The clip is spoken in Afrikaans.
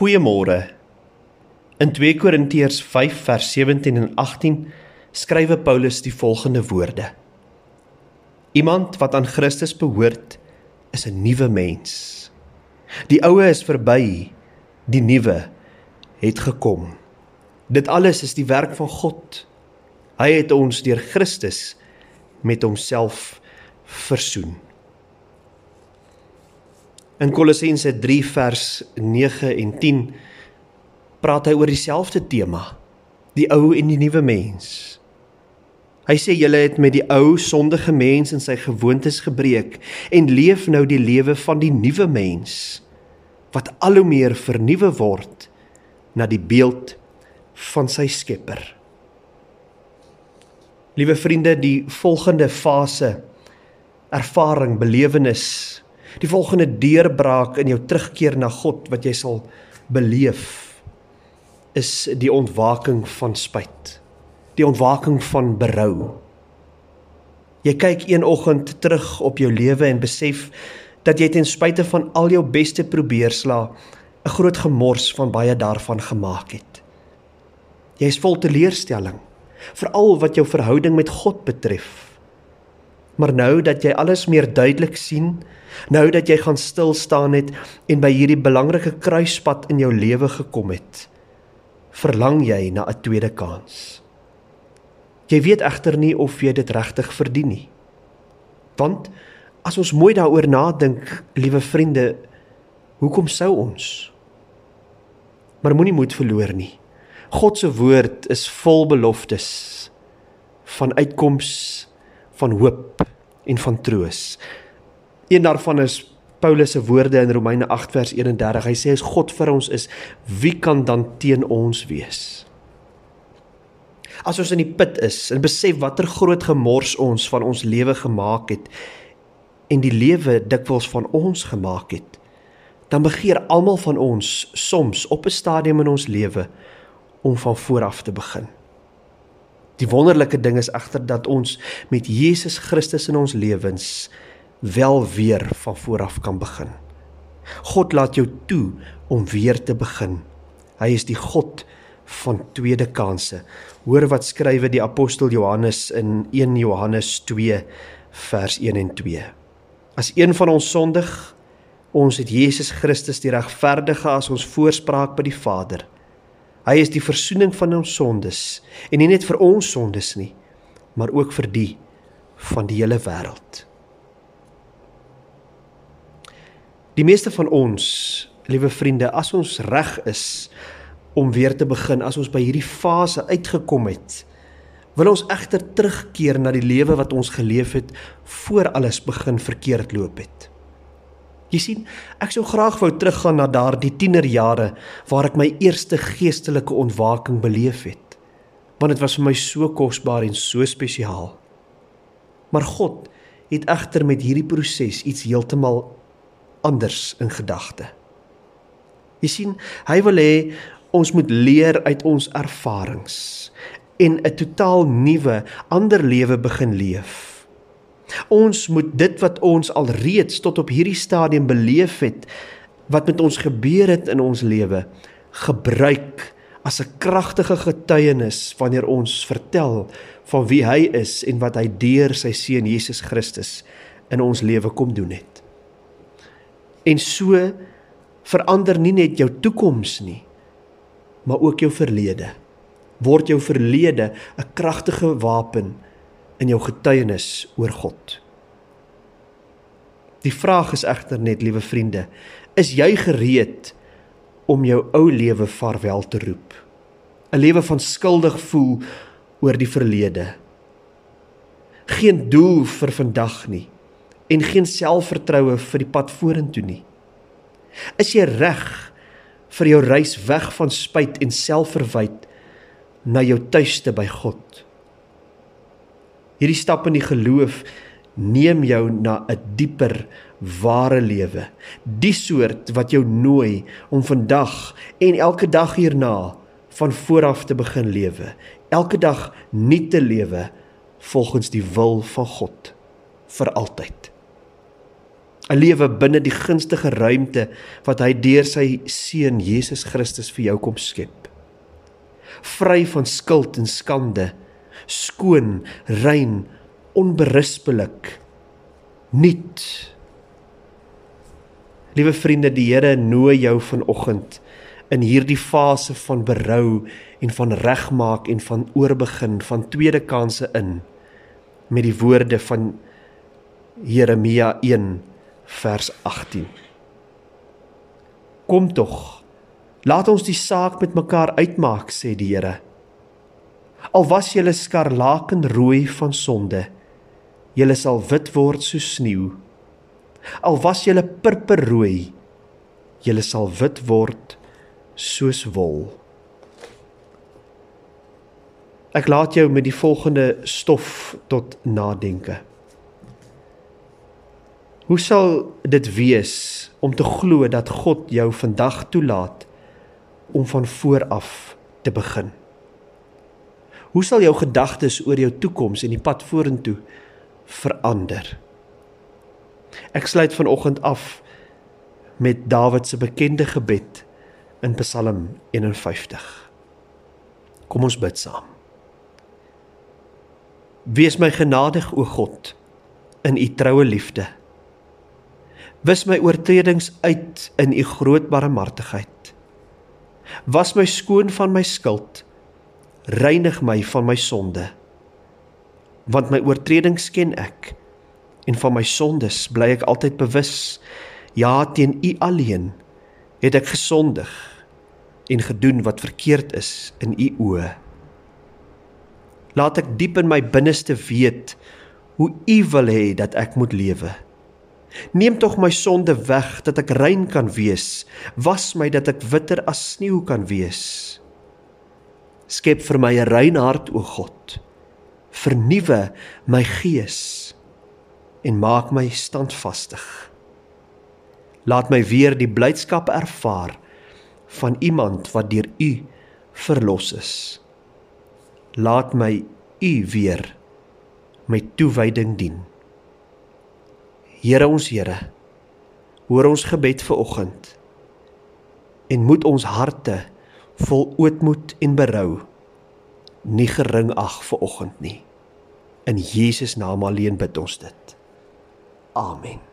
Goeiemôre. In 2 Korintiërs 5 vers 17 en 18 skrywe Paulus die volgende woorde: Iemand wat aan Christus behoort, is 'n nuwe mens. Die ou is verby, die nuwe het gekom. Dit alles is die werk van God. Hy het ons deur Christus met homself versoen. In Kolossense 3 vers 9 en 10 praat hy oor dieselfde tema, die ou en die nuwe mens. Hy sê julle het met die ou sondige mens en sy gewoontes gebreek en leef nou die lewe van die nuwe mens wat al hoe meer vernuwe word na die beeld van sy Skepper. Liewe vriende, die volgende fase ervaring, belewenis, die volgende deurbraak in jou terugkeer na God wat jy sal beleef is die ontwaking van spyt die ontwaking van berou. Jy kyk een oggend terug op jou lewe en besef dat jy ten spyte van al jou beste probeersla 'n groot gemors van baie daarvan gemaak het. Jy is vol teleurstelling, veral wat jou verhouding met God betref. Maar nou dat jy alles meer duidelik sien, nou dat jy gaan stil staan het en by hierdie belangrike kruispunt in jou lewe gekom het, verlang jy na 'n tweede kans. Jy weet egter nie of jy dit regtig verdien nie. Want as ons mooi daaroor nadink, liewe vriende, hoekom sou ons? Maar moenie moed verloor nie. God se woord is vol beloftes van uitkoms, van hoop en van troos. Een daarvan is Paulus se woorde in Romeine 8 vers 31. Hy sê as God vir ons is, wie kan dan teen ons wees? as ons in die put is en besef watter groot gemors ons van ons lewe gemaak het en die lewe dikwels van ons gemaak het dan begeer almal van ons soms op 'n stadium in ons lewe om van voor af te begin die wonderlike ding is egter dat ons met Jesus Christus in ons lewens wel weer van voor af kan begin God laat jou toe om weer te begin hy is die God van tweede kansse. Hoor wat skrywe die apostel Johannes in 1 Johannes 2 vers 1 en 2. As een van ons sondig, ons het Jesus Christus die regverdige as ons voorspraak by die Vader. Hy is die verzoening van ons sondes en nie net vir ons sondes nie, maar ook vir die van die hele wêreld. Die meeste van ons, liewe vriende, as ons reg is, om weer te begin as ons by hierdie fase uitgekom het. Wil ons egter terugkeer na die lewe wat ons geleef het voor alles begin verkeerd loop het. Jy sien, ek sou graag wou teruggaan na daardie tienerjare waar ek my eerste geestelike ontwaking beleef het. Want dit was vir my so kosbaar en so spesiaal. Maar God het egter met hierdie proses iets heeltemal anders in gedagte. Jy sien, hy wil hê Ons moet leer uit ons ervarings en 'n totaal nuwe, ander lewe begin leef. Ons moet dit wat ons alreeds tot op hierdie stadium beleef het, wat met ons gebeur het in ons lewe, gebruik as 'n kragtige getuienis wanneer ons vertel van wie hy is en wat hy deur sy seun Jesus Christus in ons lewe kom doen het. En so verander nie net jou toekoms nie, maar ook jou verlede. Word jou verlede 'n kragtige wapen in jou getuienis oor God. Die vraag is egter net, liewe vriende, is jy gereed om jou ou lewe vaarwel te roep? 'n Lewe van skuldig voel oor die verlede. Geen doel vir vandag nie en geen selfvertroue vir die pad vorentoe nie. Is jy reg vir jou reis weg van spyt en selfverwyd na jou tuiste by God. Hierdie stap in die geloof neem jou na 'n dieper ware lewe, die soort wat jou nooi om vandag en elke dag hierna van vooraf te begin lewe, elke dag nuut te lewe volgens die wil van God vir altyd. 'n lewe binne die gunstige ruimte wat hy deur sy seun Jesus Christus vir jou kom skep. Vry van skuld en skande, skoon, rein, onberispelik, nuut. Liewe vriende, die Here nooi jou vanoggend in hierdie fase van berou en van regmaak en van oorbegin, van tweede kansse in met die woorde van Jeremia 1 vers 18. Kom tog. Laat ons die saak met mekaar uitmaak, sê die Here. Al was julle skarlakenrooi van sonde, julle sal wit word soos sneeu. Al was julle purperrooi, julle sal wit word soos wol. Ek laat jou met die volgende stof tot nadenke. Hoe sal dit wees om te glo dat God jou vandag toelaat om van voor af te begin? Hoe sal jou gedagtes oor jou toekoms en die pad vorentoe verander? Ek sluit vanoggend af met Dawid se bekende gebed in Psalm 51. Kom ons bid saam. Wees my genadig o God in u troue liefde. Wis my oortredings uit in u groot barmhartigheid. Was my skoon van my skuld. Reinig my van my sonde. Want my oortredings ken ek en van my sondes bly ek altyd bewus. Ja, teen u alleen het ek gesondig en gedoen wat verkeerd is in u oë. Laat ek diep in my binneste weet hoe u wil hê dat ek moet lewe. Neem tog my sonde weg dat ek rein kan wees. Was my dat ek witter as sneeu kan wees. Skep vir my 'n rein hart o God. Vernuwe my gees en maak my standvastig. Laat my weer die blydskap ervaar van iemand wat deur U verlos is. Laat my U weer met toewyding dien. Here ons Here, hoor ons gebed vir oggend en moet ons harte vol ootmoed en berou nie gering ag vir oggend nie. In Jesus naam alleen bid ons dit. Amen.